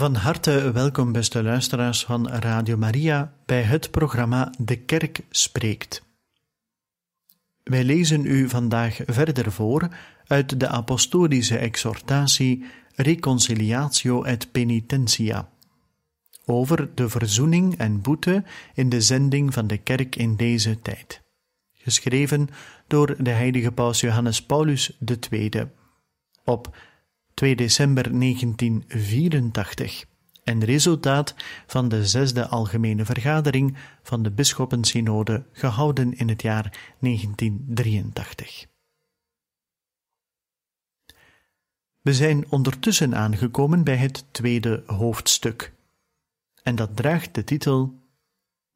Van harte welkom, beste luisteraars van Radio Maria, bij het programma De Kerk Spreekt. Wij lezen u vandaag verder voor uit de apostolische exhortatie Reconciliatio et Penitentia over de verzoening en boete in de zending van de kerk in deze tijd. Geschreven door de heilige paus Johannes Paulus II op 2 december 1984 en resultaat van de zesde algemene vergadering van de Bisschoppensynode gehouden in het jaar 1983. We zijn ondertussen aangekomen bij het tweede hoofdstuk, en dat draagt de titel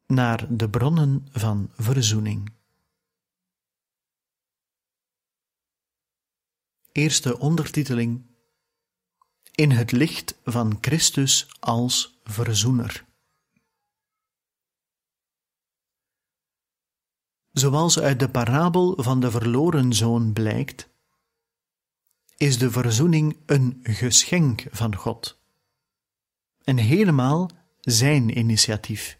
Naar de bronnen van verzoening. Eerste ondertiteling In het licht van Christus als verzoener. Zoals uit de parabel van de verloren zoon blijkt, is de verzoening een geschenk van God en helemaal zijn initiatief.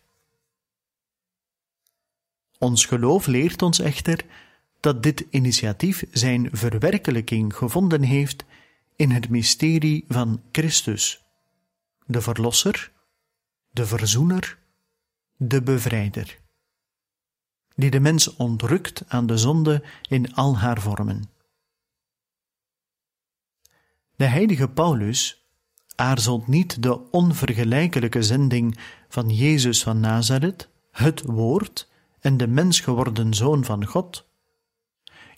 Ons geloof leert ons echter dat dit initiatief zijn verwerkelijking gevonden heeft in het mysterie van Christus, de Verlosser, de Verzoener, de Bevrijder, die de mens ontrukt aan de zonde in al haar vormen. De heilige Paulus aarzelt niet de onvergelijkelijke zending van Jezus van Nazareth, het Woord en de mens geworden Zoon van God,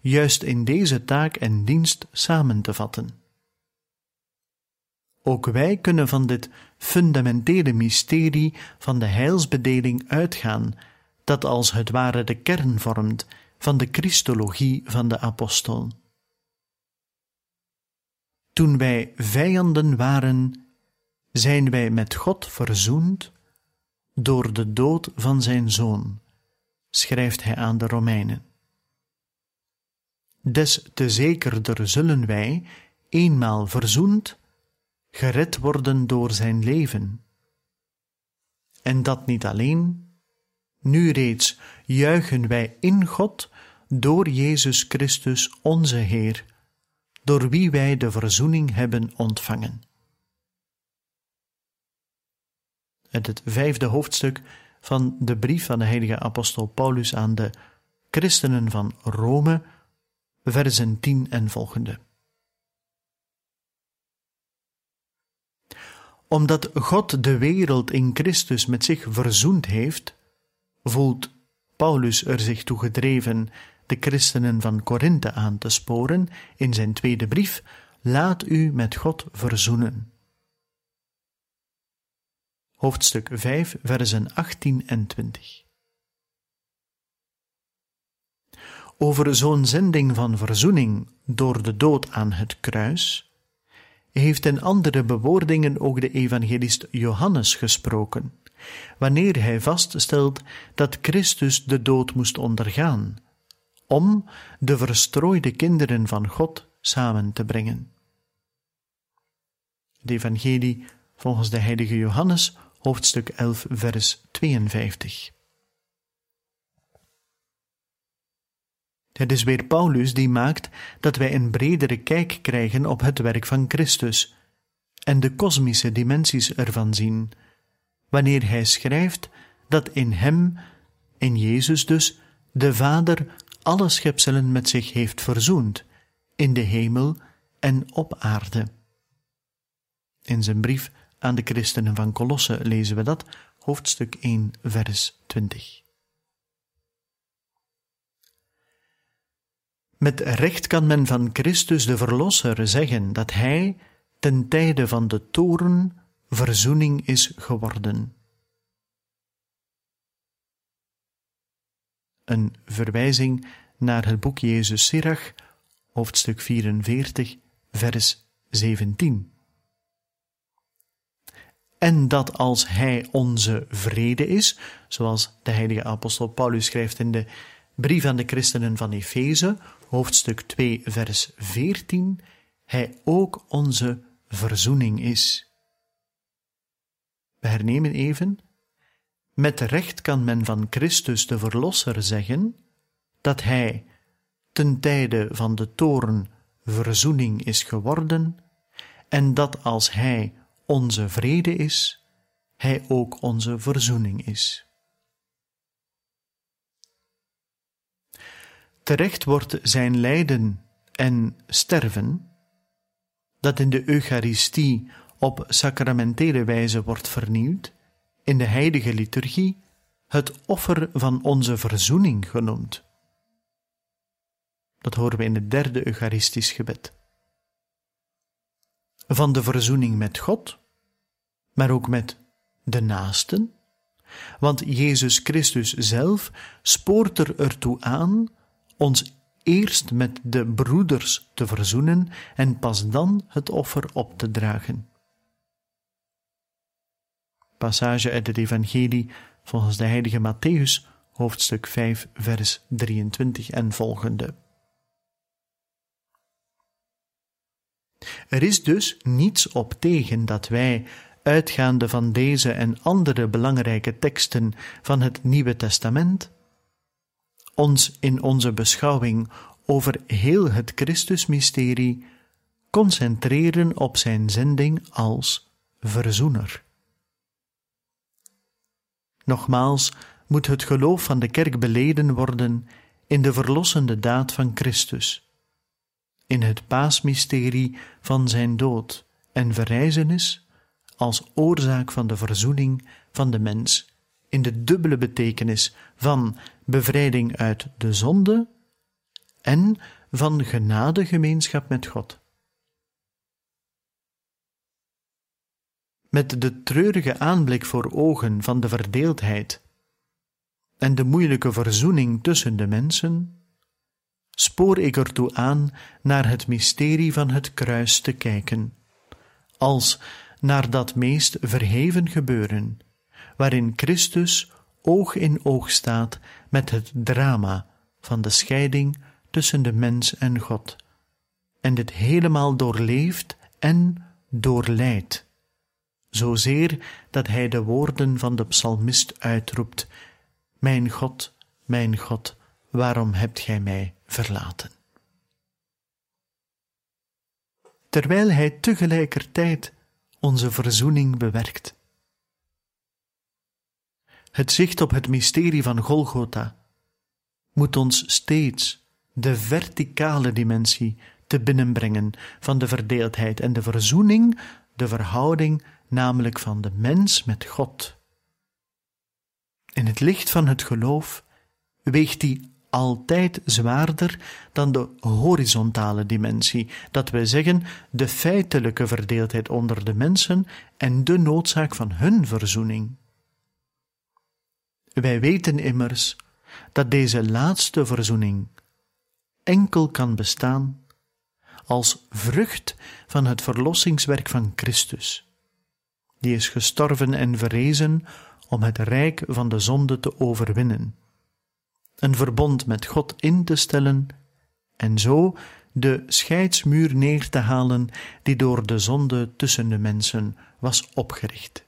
juist in deze taak en dienst samen te vatten. Ook wij kunnen van dit fundamentele mysterie van de heilsbedeling uitgaan, dat als het ware de kern vormt van de Christologie van de apostel. Toen wij vijanden waren, zijn wij met God verzoend door de dood van zijn zoon, schrijft hij aan de Romeinen. Des te zekerder zullen wij, eenmaal verzoend, gered worden door zijn leven. En dat niet alleen, nu reeds juichen wij in God door Jezus Christus onze Heer, door wie wij de verzoening hebben ontvangen. Het vijfde hoofdstuk van de brief van de heilige apostel Paulus aan de christenen van Rome, versen 10 en volgende. Omdat God de wereld in Christus met zich verzoend heeft, voelt Paulus er zich toe gedreven de christenen van Korinthe aan te sporen in zijn tweede brief: Laat u met God verzoenen. Hoofdstuk 5, versen 18 en 20. Over zo'n zending van verzoening door de dood aan het kruis heeft in andere bewoordingen ook de evangelist Johannes gesproken, wanneer hij vaststelt dat Christus de dood moest ondergaan, om de verstrooide kinderen van God samen te brengen. De evangelie volgens de heilige Johannes, hoofdstuk 11, vers 52. Het is weer Paulus die maakt dat wij een bredere kijk krijgen op het werk van Christus en de kosmische dimensies ervan zien, wanneer hij schrijft dat in hem, in Jezus dus, de Vader alle schepselen met zich heeft verzoend, in de hemel en op aarde. In zijn brief aan de christenen van Colosse lezen we dat, hoofdstuk 1, vers 20. Met recht kan men van Christus de Verlosser zeggen dat Hij ten tijde van de toren verzoening is geworden. Een verwijzing naar het boek Jezus Sirach, hoofdstuk 44, vers 17. En dat als Hij onze vrede is, zoals de heilige apostel Paulus schrijft in de brief aan de christenen van Efeze, hoofdstuk 2, vers 14, Hij ook onze verzoening is. We hernemen even. Met recht kan men van Christus de Verlosser zeggen dat Hij ten tijde van de toren verzoening is geworden en dat als Hij onze vrede is, Hij ook onze verzoening is. Terecht wordt zijn lijden en sterven, dat in de Eucharistie op sacramentele wijze wordt vernieuwd, in de heilige liturgie het offer van onze verzoening genoemd. Dat horen we in het derde Eucharistisch gebed. Van de verzoening met God, maar ook met de naasten, want Jezus Christus zelf spoort er ertoe aan ons eerst met de broeders te verzoenen en pas dan het offer op te dragen. Passage uit het Evangelie volgens de heilige Matthäus, hoofdstuk 5, vers 23 en volgende. Er is dus niets op tegen dat wij, uitgaande van deze en andere belangrijke teksten van het Nieuwe Testament, ons in onze beschouwing over heel het Christusmysterie concentreren op zijn zending als verzoener. Nogmaals moet het geloof van de kerk beleden worden in de verlossende daad van Christus, in het paasmysterie van zijn dood en verrijzenis als oorzaak van de verzoening van de mens, in de dubbele betekenis van bevrijding uit de zonde en van genadegemeenschap met God. Met de treurige aanblik voor ogen van de verdeeldheid en de moeilijke verzoening tussen de mensen, spoor ik ertoe aan naar het mysterie van het kruis te kijken, als naar dat meest verheven gebeuren, waarin Christus oog in oog staat met het drama van de scheiding tussen de mens en God, en dit helemaal doorleeft en doorleidt, zozeer dat hij de woorden van de psalmist uitroept: Mijn God, mijn God, waarom hebt gij mij verlaten? Terwijl hij tegelijkertijd onze verzoening bewerkt. Het zicht op het mysterie van Golgotha moet ons steeds de verticale dimensie te binnenbrengen van de verdeeldheid en de verzoening, de verhouding namelijk van de mens met God. In het licht van het geloof weegt die altijd zwaarder dan de horizontale dimensie, dat wij zeggen de feitelijke verdeeldheid onder de mensen en de noodzaak van hun verzoening. Wij weten immers dat deze laatste verzoening enkel kan bestaan als vrucht van het verlossingswerk van Christus, die is gestorven en verrezen om het rijk van de zonde te overwinnen, een verbond met God in te stellen en zo de scheidsmuur neer te halen die door de zonde tussen de mensen was opgericht.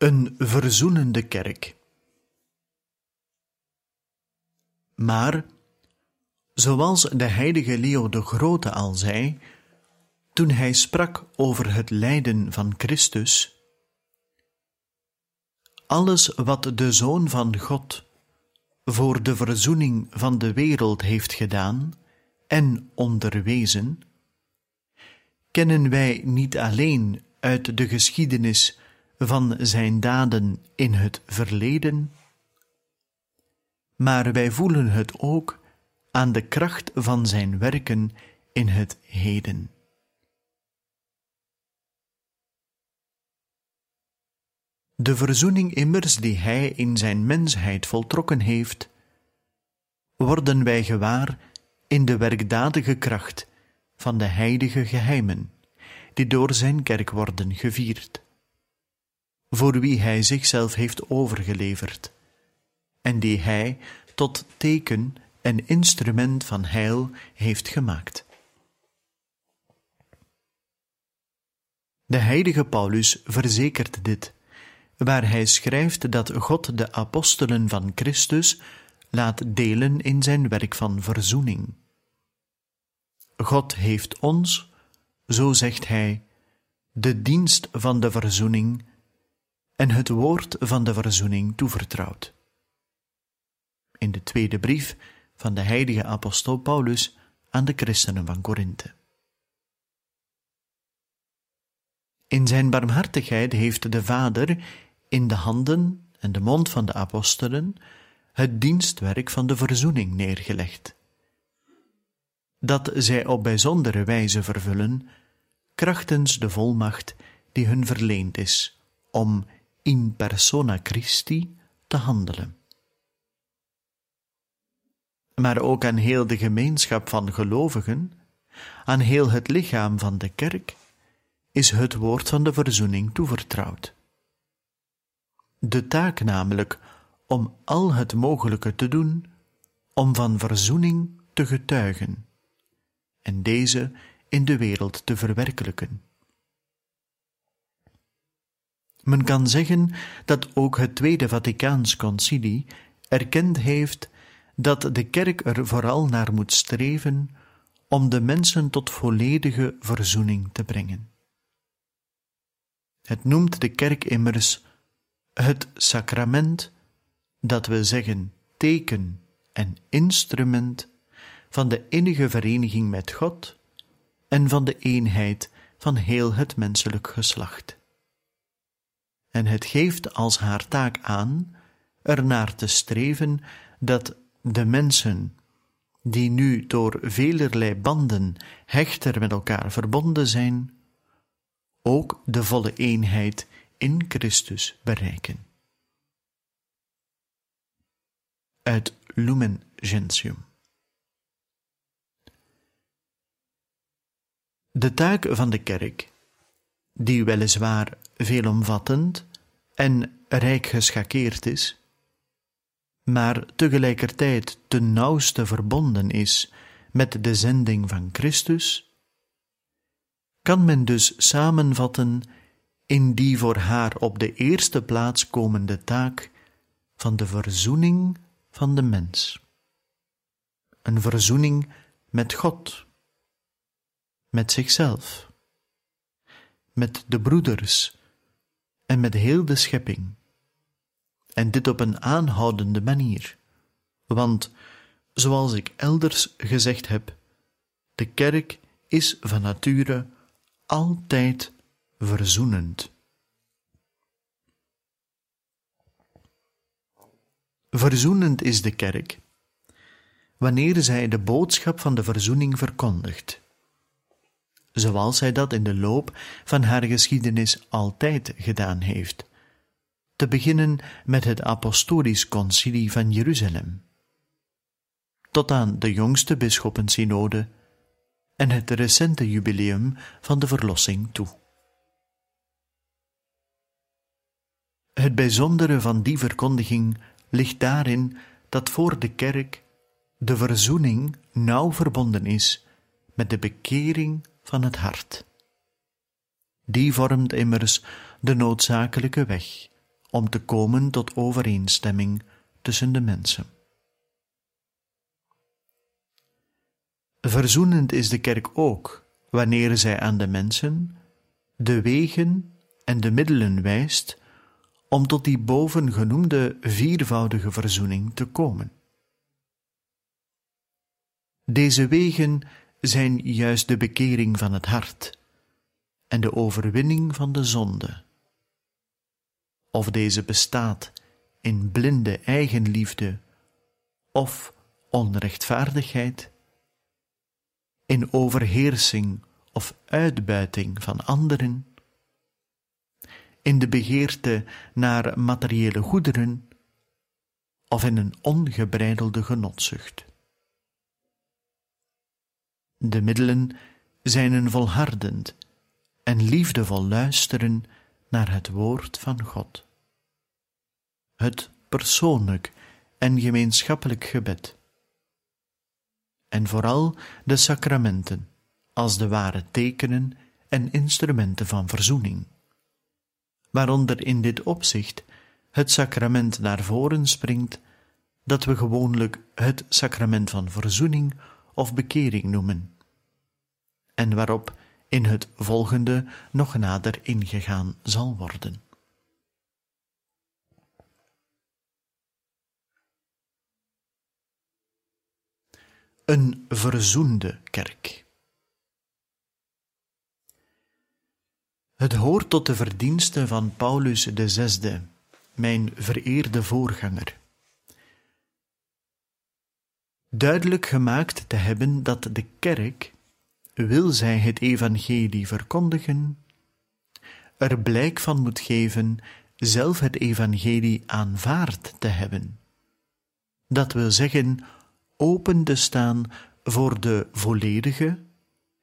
Een verzoenende kerk. Maar, zoals de heilige Leo de Grote al zei, toen hij sprak over het lijden van Christus, alles wat de Zoon van God voor de verzoening van de wereld heeft gedaan en onderwezen, kennen wij niet alleen uit de geschiedenis van zijn daden in het verleden, maar wij voelen het ook aan de kracht van zijn werken in het heden. De verzoening immers die hij in zijn mensheid voltrokken heeft, worden wij gewaar in de werkdadige kracht van de heilige geheimen, die door zijn kerk worden gevierd voor wie hij zichzelf heeft overgeleverd, en die hij tot teken en instrument van heil heeft gemaakt. De heilige Paulus verzekert dit, waar hij schrijft dat God de apostelen van Christus laat delen in zijn werk van verzoening. God heeft ons, zo zegt hij, de dienst van de verzoening en het woord van de verzoening toevertrouwd. In de tweede brief van de heilige apostel Paulus aan de christenen van Korinthe. In zijn barmhartigheid heeft de Vader in de handen en de mond van de apostelen het dienstwerk van de verzoening neergelegd, dat zij op bijzondere wijze vervullen, krachtens de volmacht die hun verleend is, om in persona Christi te handelen. Maar ook aan heel de gemeenschap van gelovigen, aan heel het lichaam van de kerk, is het woord van de verzoening toevertrouwd. De taak namelijk om al het mogelijke te doen om van verzoening te getuigen en deze in de wereld te verwerkelijken. Men kan zeggen dat ook het Tweede Vaticaans Concilie erkend heeft dat de kerk er vooral naar moet streven om de mensen tot volledige verzoening te brengen. Het noemt de kerk immers het sacrament, dat we zeggen teken en instrument van de innige vereniging met God en van de eenheid van heel het menselijk geslacht. En het geeft als haar taak aan ernaar te streven dat de mensen die nu door velerlei banden hechter met elkaar verbonden zijn, ook de volle eenheid in Christus bereiken. Uit Lumen Gentium. De taak van de kerk, die weliswaar veelomvattend en rijk geschakeerd is, maar tegelijkertijd ten nauwste verbonden is met de zending van Christus, kan men dus samenvatten in die voor haar op de eerste plaats komende taak van de verzoening van de mens. Een verzoening met God, met zichzelf, met de broeders en met heel de schepping. En dit op een aanhoudende manier, want, zoals ik elders gezegd heb, de kerk is van nature altijd verzoenend. Verzoenend is de kerk wanneer zij de boodschap van de verzoening verkondigt, zoals zij dat in de loop van haar geschiedenis altijd gedaan heeft, te beginnen met het Apostolisch Concilie van Jeruzalem, tot aan de jongste bisschoppensynode en het recente jubileum van de verlossing toe. Het bijzondere van die verkondiging ligt daarin dat voor de kerk de verzoening nauw verbonden is met de bekering van het hart. Die vormt immers de noodzakelijke weg om te komen tot overeenstemming tussen de mensen. Verzoenend is de kerk ook wanneer zij aan de mensen de wegen en de middelen wijst om tot die bovengenoemde viervoudige verzoening te komen. Deze wegen zijn juist de bekering van het hart en de overwinning van de zonde. Of deze bestaat in blinde eigenliefde of onrechtvaardigheid, in overheersing of uitbuiting van anderen, in de begeerte naar materiële goederen of in een ongebreidelde genotzucht. De middelen zijn een volhardend en liefdevol luisteren naar het woord van God. Het persoonlijk en gemeenschappelijk gebed, en vooral de sacramenten als de ware tekenen en instrumenten van verzoening, waaronder in dit opzicht het sacrament naar voren springt dat we gewoonlijk het sacrament van verzoening of bekering noemen, en waarop in het volgende nog nader ingegaan zal worden. Een verzoende kerk. Het hoort tot de verdiensten van Paulus de mijn vereerde voorganger. Duidelijk gemaakt te hebben dat de kerk, wil zij het evangelie verkondigen, er blijk van moet geven zelf het evangelie aanvaard te hebben. Dat wil zeggen, open te staan voor de volledige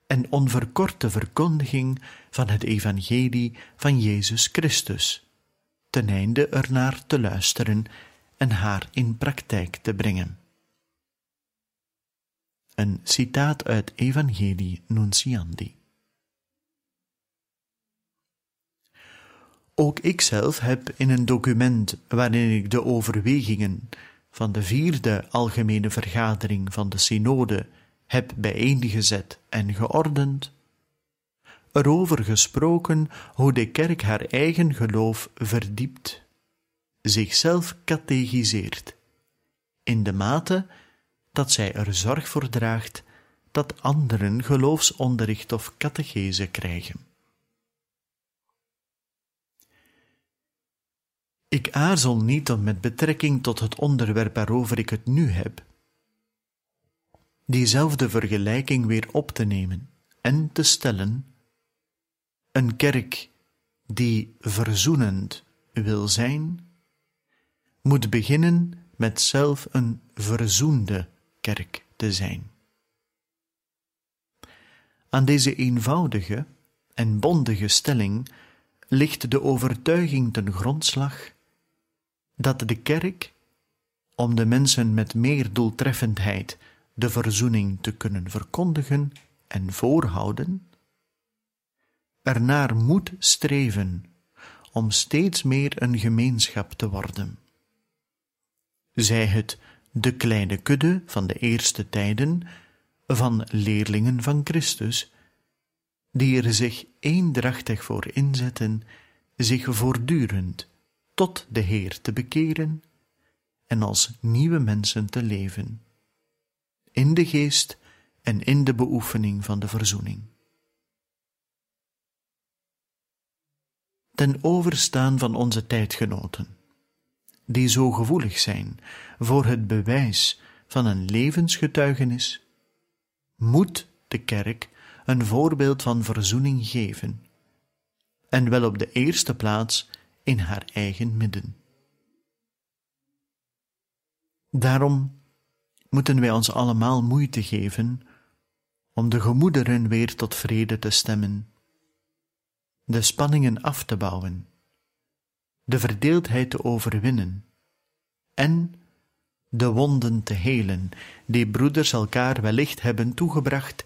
en onverkorte verkondiging van het evangelie van Jezus Christus, ten einde ernaar te luisteren en haar in praktijk te brengen. Een citaat uit Evangelie Nunciandi. Ook ikzelf heb in een document waarin ik de overwegingen van de vierde algemene vergadering van de synode heb bijeengezet en geordend, erover gesproken hoe de kerk haar eigen geloof verdiept, zichzelf catechiseert, in de mate dat zij er zorg voor draagt dat anderen geloofsonderricht of catechese krijgen. Ik aarzel niet om met betrekking tot het onderwerp waarover ik het nu heb, diezelfde vergelijking weer op te nemen en te stellen: een kerk die verzoenend wil zijn, moet beginnen met zelf een verzoende kerk te zijn. Aan deze eenvoudige en bondige stelling ligt de overtuiging ten grondslag dat de kerk, om de mensen met meer doeltreffendheid de verzoening te kunnen verkondigen en voorhouden, ernaar moet streven om steeds meer een gemeenschap te worden. Zij het de kleine kudde van de eerste tijden van leerlingen van Christus, die er zich eendrachtig voor inzetten, zich voortdurend tot de Heer te bekeren en als nieuwe mensen te leven, in de geest en in de beoefening van de verzoening. Ten overstaan van onze tijdgenoten die zo gevoelig zijn voor het bewijs van een levensgetuigenis, moet de kerk een voorbeeld van verzoening geven, en wel op de eerste plaats in haar eigen midden. Daarom moeten wij ons allemaal moeite geven om de gemoederen weer tot vrede te stemmen, de spanningen af te bouwen de verdeeldheid te overwinnen en de wonden te helen die broeders elkaar wellicht hebben toegebracht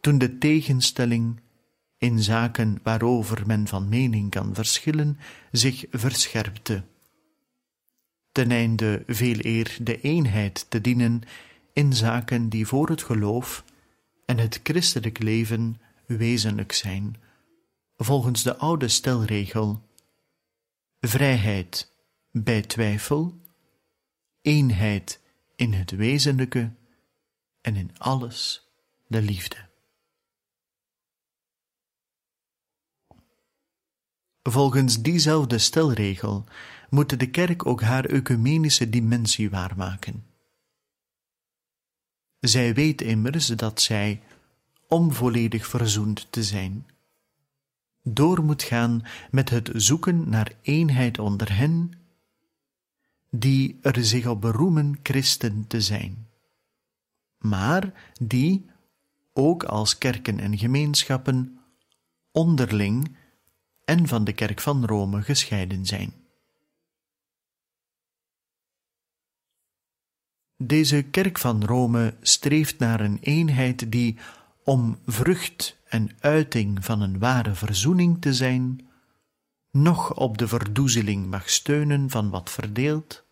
toen de tegenstelling in zaken waarover men van mening kan verschillen zich verscherpte, ten einde veel eer de eenheid te dienen in zaken die voor het geloof en het christelijk leven wezenlijk zijn, volgens de oude stelregel vrijheid bij twijfel, eenheid in het wezenlijke en in alles de liefde. Volgens diezelfde stelregel moet de kerk ook haar ecumenische dimensie waarmaken. Zij weet immers dat zij, om volledig verzoend te zijn, door moet gaan met het zoeken naar eenheid onder hen, die er zich op beroemen christen te zijn, maar die, ook als kerken en gemeenschappen, onderling en van de kerk van Rome gescheiden zijn. Deze kerk van Rome streeft naar een eenheid die, om vrucht en uiting van een ware verzoening te zijn, noch op de verdoezeling mag steunen van wat verdeelt,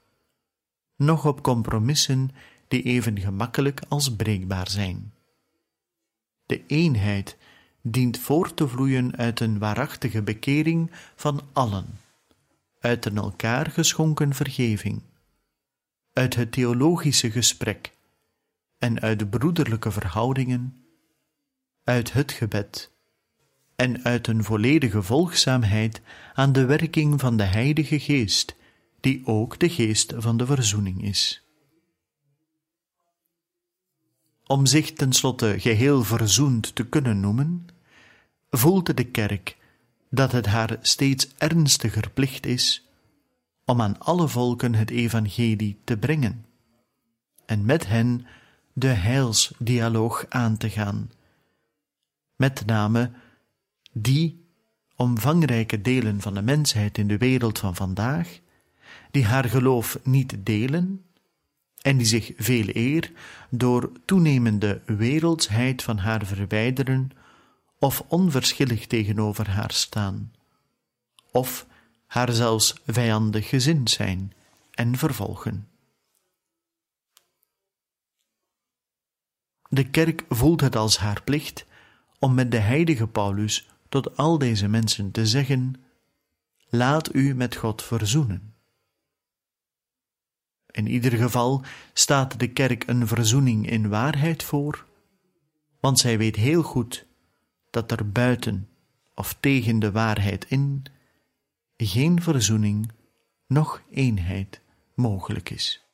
noch op compromissen die even gemakkelijk als breekbaar zijn. De eenheid dient voort te vloeien uit een waarachtige bekering van allen, uit een elkaar geschonken vergeving, uit het theologische gesprek en uit de broederlijke verhoudingen, uit het gebed en uit een volledige volgzaamheid aan de werking van de Heilige Geest, die ook de geest van de verzoening is. Om zich tenslotte geheel verzoend te kunnen noemen, voelt de kerk dat het haar steeds ernstiger plicht is om aan alle volken het evangelie te brengen en met hen de heilsdialoog aan te gaan, met name die omvangrijke delen van de mensheid in de wereld van vandaag, die haar geloof niet delen en die zich veel eer door toenemende wereldsheid van haar verwijderen of onverschillig tegenover haar staan, of haar zelfs vijandig gezind zijn en vervolgen. De kerk voelt het als haar plicht om met de heilige Paulus tot al deze mensen te zeggen: Laat u met God verzoenen. In ieder geval staat de kerk een verzoening in waarheid voor, want zij weet heel goed dat er buiten of tegen de waarheid in geen verzoening, noch eenheid mogelijk is.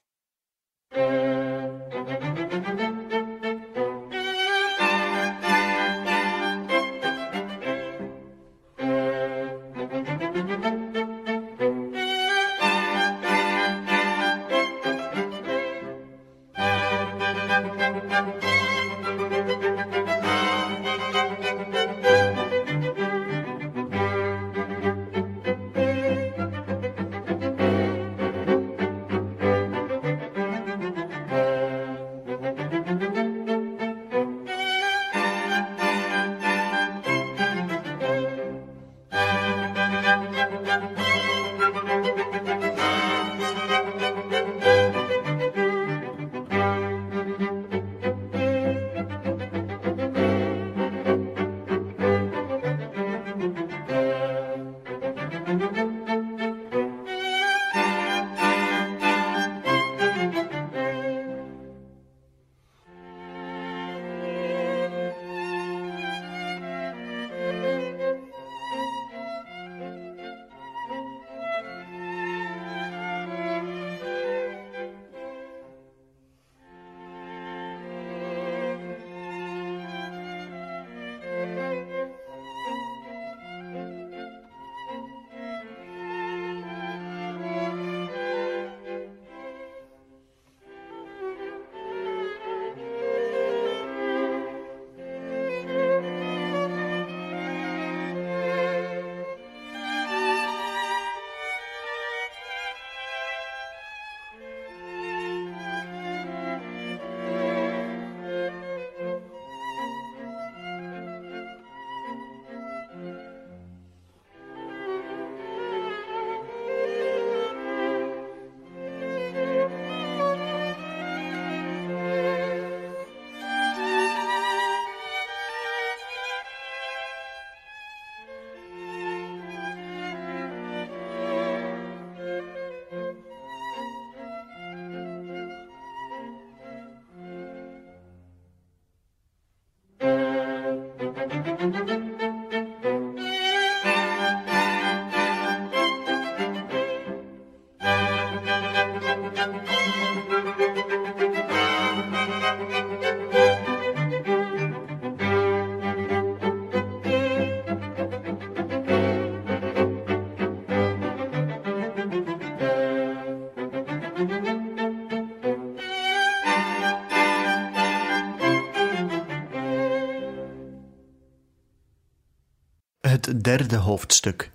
Het derde hoofdstuk.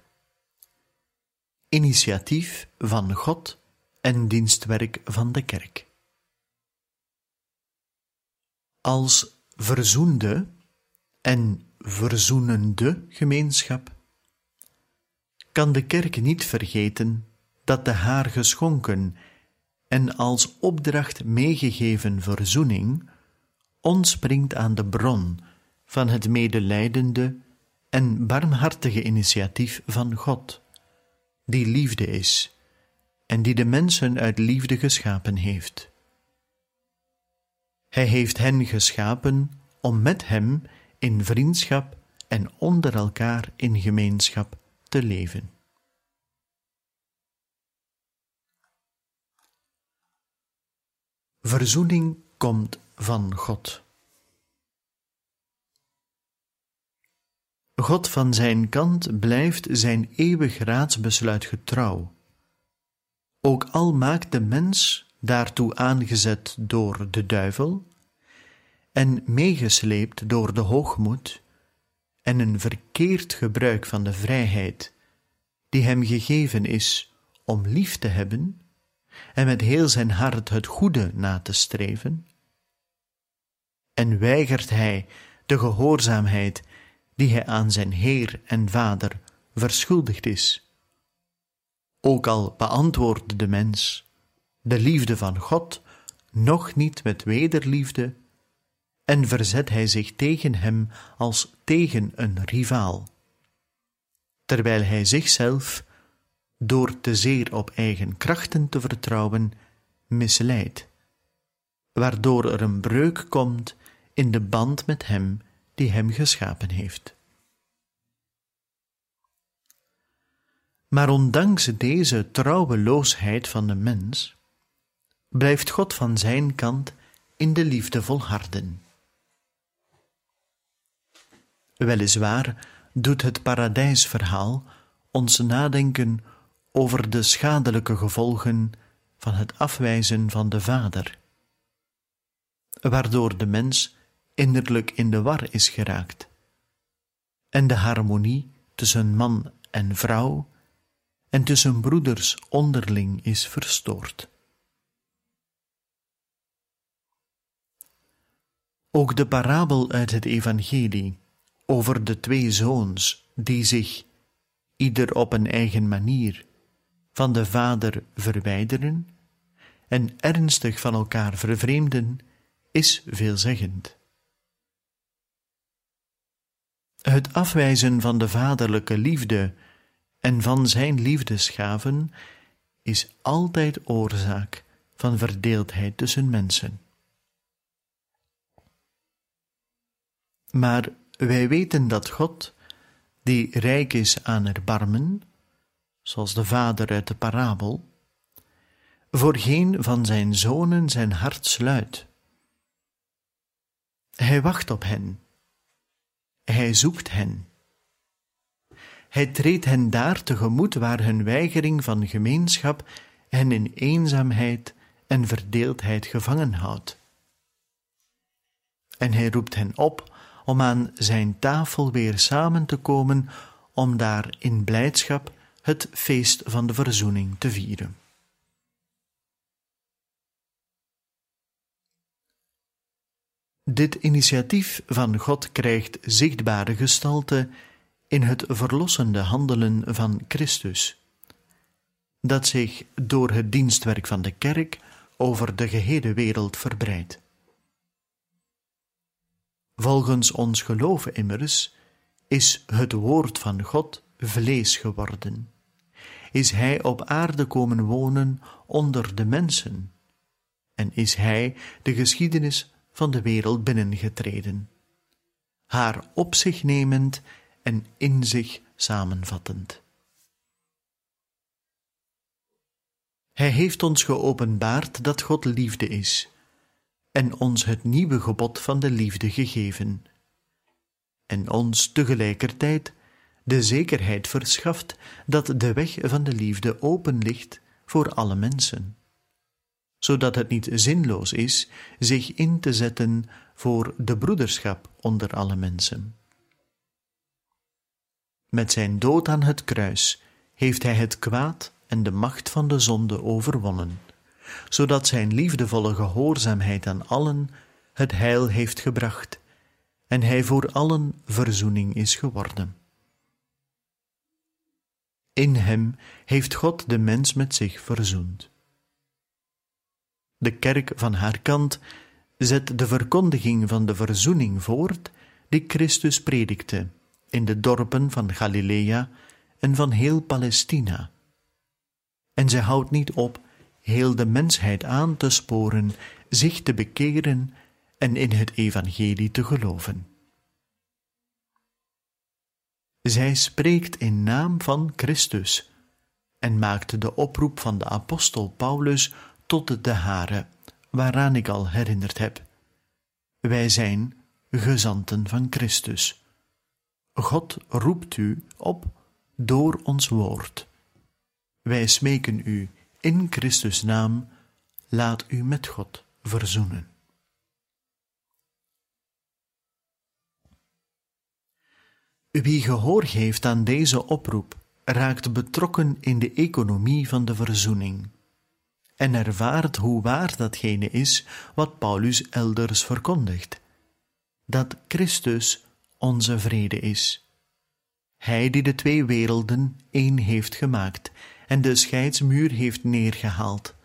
Initiatief van God en dienstwerk van de kerk. Als verzoende en verzoenende gemeenschap kan de kerk niet vergeten dat de haar geschonken en als opdracht meegegeven verzoening ontspringt aan de bron van het medelijdende en barmhartige initiatief van God, die liefde is en die de mensen uit liefde geschapen heeft. Hij heeft hen geschapen om met hem in vriendschap en onder elkaar in gemeenschap te leven. Verzoening komt van God. God van zijn kant blijft zijn eeuwig raadsbesluit getrouw. Ook al maakt de mens daartoe aangezet door de duivel en meegesleept door de hoogmoed en een verkeerd gebruik van de vrijheid die hem gegeven is om lief te hebben en met heel zijn hart het goede na te streven, en weigert hij de gehoorzaamheid die hij aan zijn Heer en Vader verschuldigd is. Ook al beantwoordt de mens de liefde van God nog niet met wederliefde, en verzet hij zich tegen hem als tegen een rivaal, terwijl hij zichzelf, door te zeer op eigen krachten te vertrouwen, misleidt, waardoor er een breuk komt in de band met hem die hem geschapen heeft. Maar ondanks deze trouweloosheid van de mens, blijft God van zijn kant in de liefde volharden. Weliswaar doet het paradijsverhaal ons nadenken over de schadelijke gevolgen van het afwijzen van de Vader, waardoor de mens innerlijk in de war is geraakt en de harmonie tussen man en vrouw en tussen broeders onderling is verstoord. Ook de parabel uit het Evangelie over de twee zoons die zich, ieder op een eigen manier, van de vader verwijderen en ernstig van elkaar vervreemden, is veelzeggend. Het afwijzen van de vaderlijke liefde en van zijn liefdesgaven is altijd oorzaak van verdeeldheid tussen mensen. Maar wij weten dat God, die rijk is aan erbarmen, zoals de vader uit de parabel, voor geen van zijn zonen zijn hart sluit. Hij wacht op hen. Hij zoekt hen. Hij treedt hen daar tegemoet waar hun weigering van gemeenschap hen in eenzaamheid en verdeeldheid gevangen houdt. En hij roept hen op om aan zijn tafel weer samen te komen, om daar in blijdschap het feest van de verzoening te vieren. Dit initiatief van God krijgt zichtbare gestalte in het verlossende handelen van Christus, dat zich door het dienstwerk van de kerk over de gehele wereld verbreidt. Volgens ons geloof immers is het woord van God vlees geworden. Is Hij op aarde komen wonen onder de mensen en is Hij de geschiedenis van de wereld binnengetreden, haar op zich nemend en in zich samenvattend. Hij heeft ons geopenbaard dat God liefde is en ons het nieuwe gebod van de liefde gegeven, en ons tegelijkertijd de zekerheid verschaft dat de weg van de liefde open ligt voor alle mensen, zodat het niet zinloos is zich in te zetten voor de broederschap onder alle mensen. Met zijn dood aan het kruis heeft hij het kwaad en de macht van de zonde overwonnen zodat zijn liefdevolle gehoorzaamheid aan allen het heil heeft gebracht en hij voor allen verzoening is geworden. In hem heeft God de mens met zich verzoend. De kerk van haar kant zet de verkondiging van de verzoening voort die Christus predikte in de dorpen van Galilea en van heel Palestina. En zij houdt niet op heel de mensheid aan te sporen zich te bekeren en in het evangelie te geloven. Zij spreekt in naam van Christus en maakt de oproep van de apostel Paulus tot de hare, waaraan ik al herinnerd heb. Wij zijn gezanten van Christus. God roept u op door ons woord. Wij smeken u in Christus naam, laat u met God verzoenen. Wie gehoor geeft aan deze oproep, raakt betrokken in de economie van de verzoening en ervaart hoe waar datgene is wat Paulus elders verkondigt: dat Christus onze vrede is. Hij die de twee werelden één heeft gemaakt en de scheidsmuur heeft neergehaald,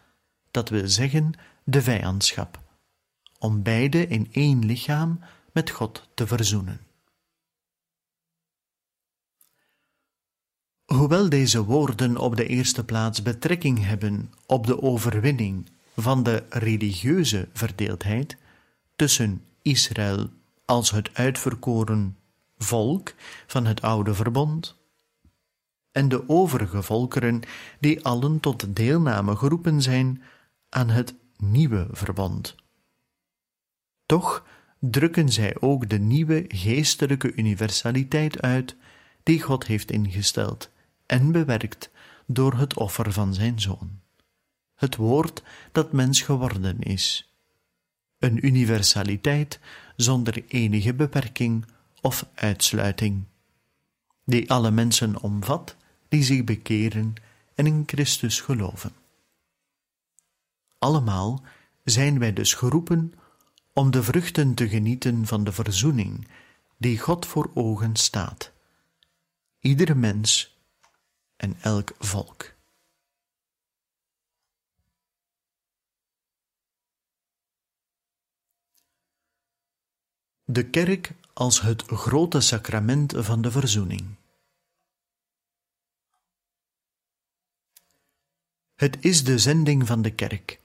dat wil zeggen de vijandschap, om beide in één lichaam met God te verzoenen. Hoewel deze woorden op de eerste plaats betrekking hebben op de overwinning van de religieuze verdeeldheid tussen Israël als het uitverkoren volk van het oude verbond en de overige volkeren die allen tot deelname geroepen zijn aan het nieuwe verbond. Toch drukken zij ook de nieuwe geestelijke universaliteit uit die God heeft ingesteld en bewerkt door het offer van zijn zoon. Het woord dat mens geworden is. Een universaliteit zonder enige beperking of uitsluiting, die alle mensen omvat die zich bekeren en in Christus geloven. Allemaal zijn wij dus geroepen om de vruchten te genieten van de verzoening die God voor ogen staat. Iedere mens en elk volk. De kerk als het grote sacrament van de verzoening. Het is de zending van de kerk,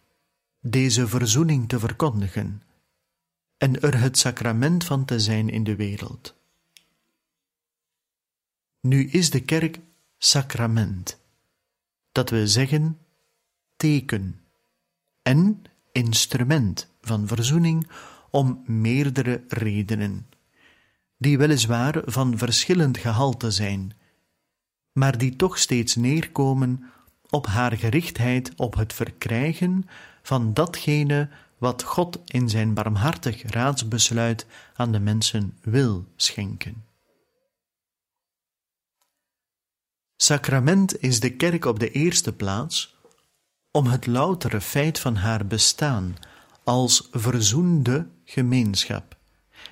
deze verzoening te verkondigen en er het sacrament van te zijn in de wereld. Nu is de kerk sacrament, dat wil zeggen teken en instrument van verzoening om meerdere redenen, die weliswaar van verschillend gehalte zijn, maar die toch steeds neerkomen op haar gerichtheid op het verkrijgen van datgene wat God in zijn barmhartig raadsbesluit aan de mensen wil schenken. Sacrament is de kerk op de eerste plaats om het loutere feit van haar bestaan als verzoende gemeenschap,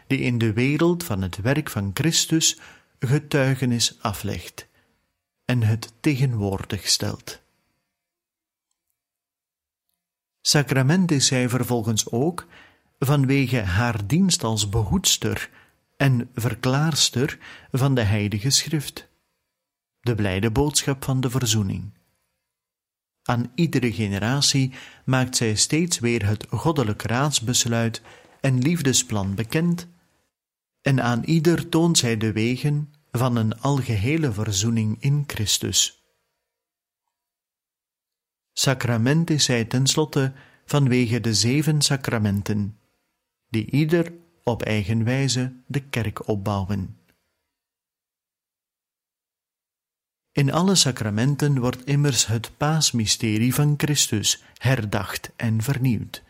die in de wereld van het werk van Christus getuigenis aflegt en het tegenwoordig stelt. Sacrament is zij vervolgens ook vanwege haar dienst als behoedster en verklaarster van de Heilige Schrift de blijde boodschap van de verzoening. Aan iedere generatie maakt zij steeds weer het goddelijk raadsbesluit en liefdesplan bekend, en aan ieder toont zij de wegen van een algehele verzoening in Christus. Sacrament is zij tenslotte vanwege de zeven sacramenten, die ieder op eigen wijze de kerk opbouwen. In alle sacramenten wordt immers het paasmysterie van Christus herdacht en vernieuwd,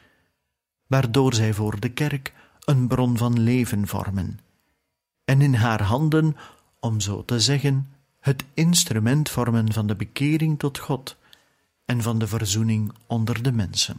waardoor zij voor de kerk een bron van leven vormen, en in haar handen, om zo te zeggen, het instrument vormen van de bekering tot God en van de verzoening onder de mensen.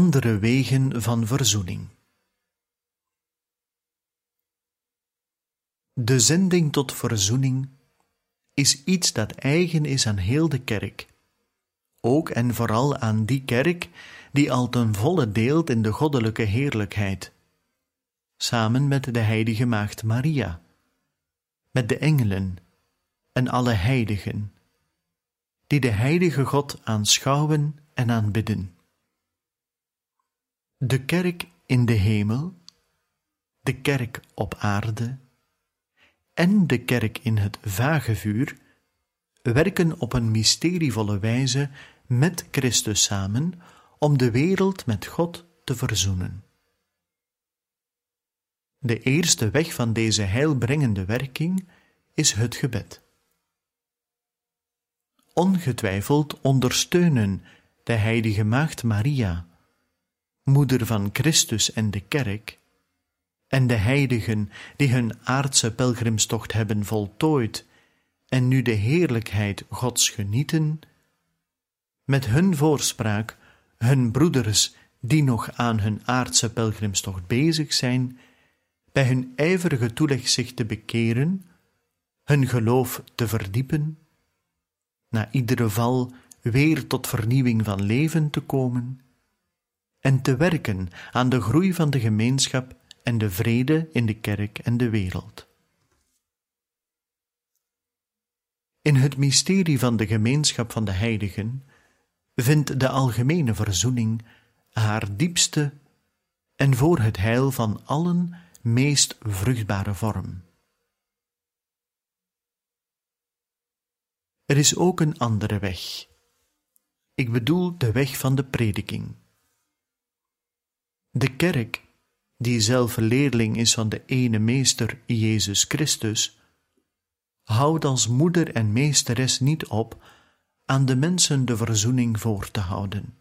Andere wegen van verzoening. De zending tot verzoening is iets dat eigen is aan heel de kerk, ook en vooral aan die kerk die al ten volle deelt in de goddelijke heerlijkheid, samen met de heilige maagd Maria, met de engelen en alle heiligen, die de heilige God aanschouwen en aanbidden. De kerk in de hemel, de kerk op aarde en de kerk in het vage vuur werken op een mysterievolle wijze met Christus samen om de wereld met God te verzoenen. De eerste weg van deze heilbrengende werking is het gebed. Ongetwijfeld ondersteunen de heilige Maagd Maria, moeder van Christus en de Kerk, en de heiligen die hun aardse pelgrimstocht hebben voltooid en nu de heerlijkheid Gods genieten, met hun voorspraak hun broeders die nog aan hun aardse pelgrimstocht bezig zijn, bij hun ijverige toeleg zich te bekeren, hun geloof te verdiepen, na iedere val weer tot vernieuwing van leven te komen en te werken aan de groei van de gemeenschap en de vrede in de kerk en de wereld. In het mysterie van de gemeenschap van de heiligen vindt de algemene verzoening haar diepste en voor het heil van allen meest vruchtbare vorm. Er is ook een andere weg. Ik bedoel de weg van de prediking. De kerk, die zelf leerling is van de ene meester Jezus Christus, houdt als moeder en meesteres niet op aan de mensen de verzoening voor te houden.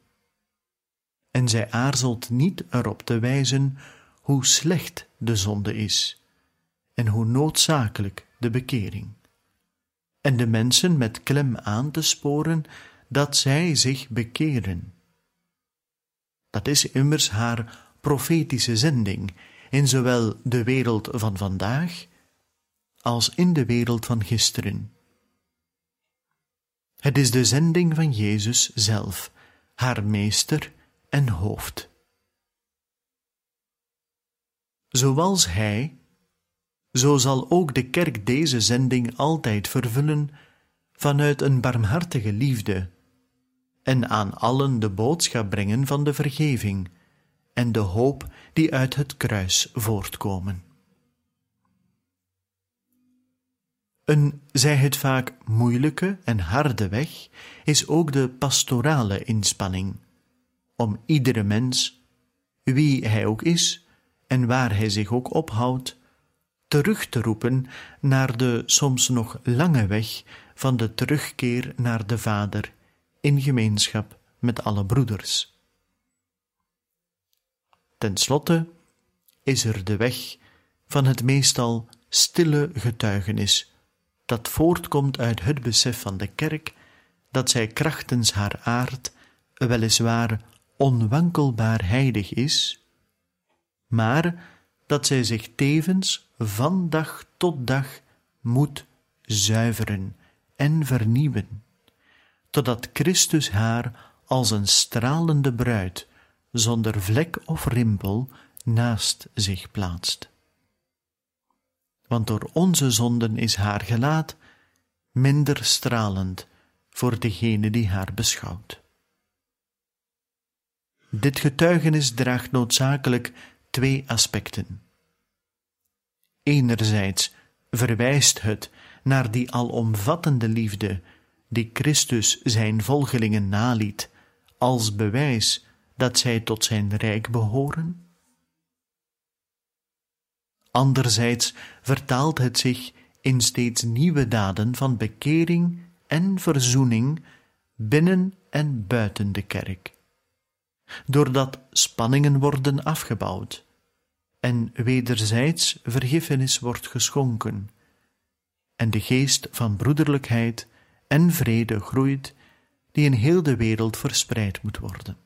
En zij aarzelt niet erop te wijzen hoe slecht de zonde is en hoe noodzakelijk de bekering, en de mensen met klem aan te sporen dat zij zich bekeren. Dat is immers haar profetische zending in zowel de wereld van vandaag als in de wereld van gisteren. Het is de zending van Jezus zelf, haar meester en hoofd. Zoals Hij, zo zal ook de kerk deze zending altijd vervullen vanuit een barmhartige liefde en aan allen de boodschap brengen van de vergeving en de hoop die uit het kruis voortkomen. Een, zij het vaak moeilijke en harde weg, is ook de pastorale inspanning, om iedere mens, wie hij ook is en waar hij zich ook ophoudt, terug te roepen naar de soms nog lange weg van de terugkeer naar de Vader in gemeenschap met alle broeders. Ten slotte is er de weg van het meestal stille getuigenis dat voortkomt uit het besef van de kerk dat zij krachtens haar aard weliswaar onwankelbaar heilig is, maar dat zij zich tevens van dag tot dag moet zuiveren en vernieuwen, totdat Christus haar als een stralende bruid, zonder vlek of rimpel, naast zich plaatst want door onze zonden is haar gelaat minder stralend voor degene die haar beschouwt. Dit getuigenis draagt noodzakelijk twee aspecten. Enerzijds verwijst het naar die alomvattende liefde die Christus zijn volgelingen naliet als bewijs dat zij tot zijn rijk behoren Anderzijds vertaalt het zich in steeds nieuwe daden van bekering en verzoening binnen en buiten de kerk. Doordat spanningen worden afgebouwd en wederzijds vergiffenis wordt geschonken en de geest van broederlijkheid en vrede groeit die in heel de wereld verspreid moet worden.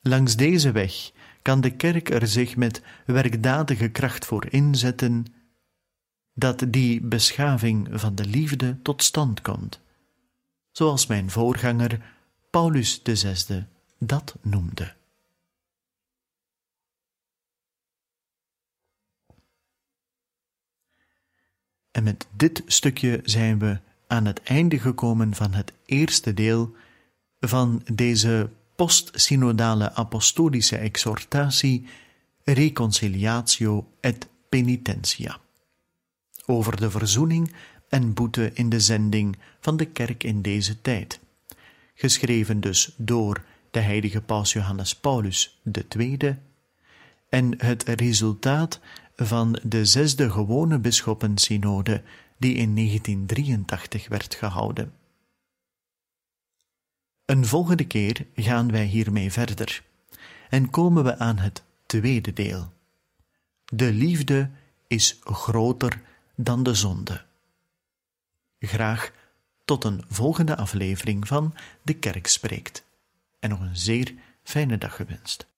Langs deze weg kan de kerk er zich met werkdadige kracht voor inzetten dat die beschaving van de liefde tot stand komt, zoals mijn voorganger Paulus VI dat noemde. En met dit stukje zijn we aan het einde gekomen van het eerste deel van deze postsynodale apostolische exhortatie Reconciliatio et Penitentia. Over de verzoening en boete in de zending van de kerk in deze tijd, geschreven dus door de heilige paus Johannes Paulus II en het resultaat van de zesde gewone bisschoppensynode die in 1983 werd gehouden. Een volgende keer gaan wij hiermee verder en komen we aan het tweede deel. De liefde is groter dan de zonde. Graag tot een volgende aflevering van De Kerk Spreekt en nog een zeer fijne dag gewenst.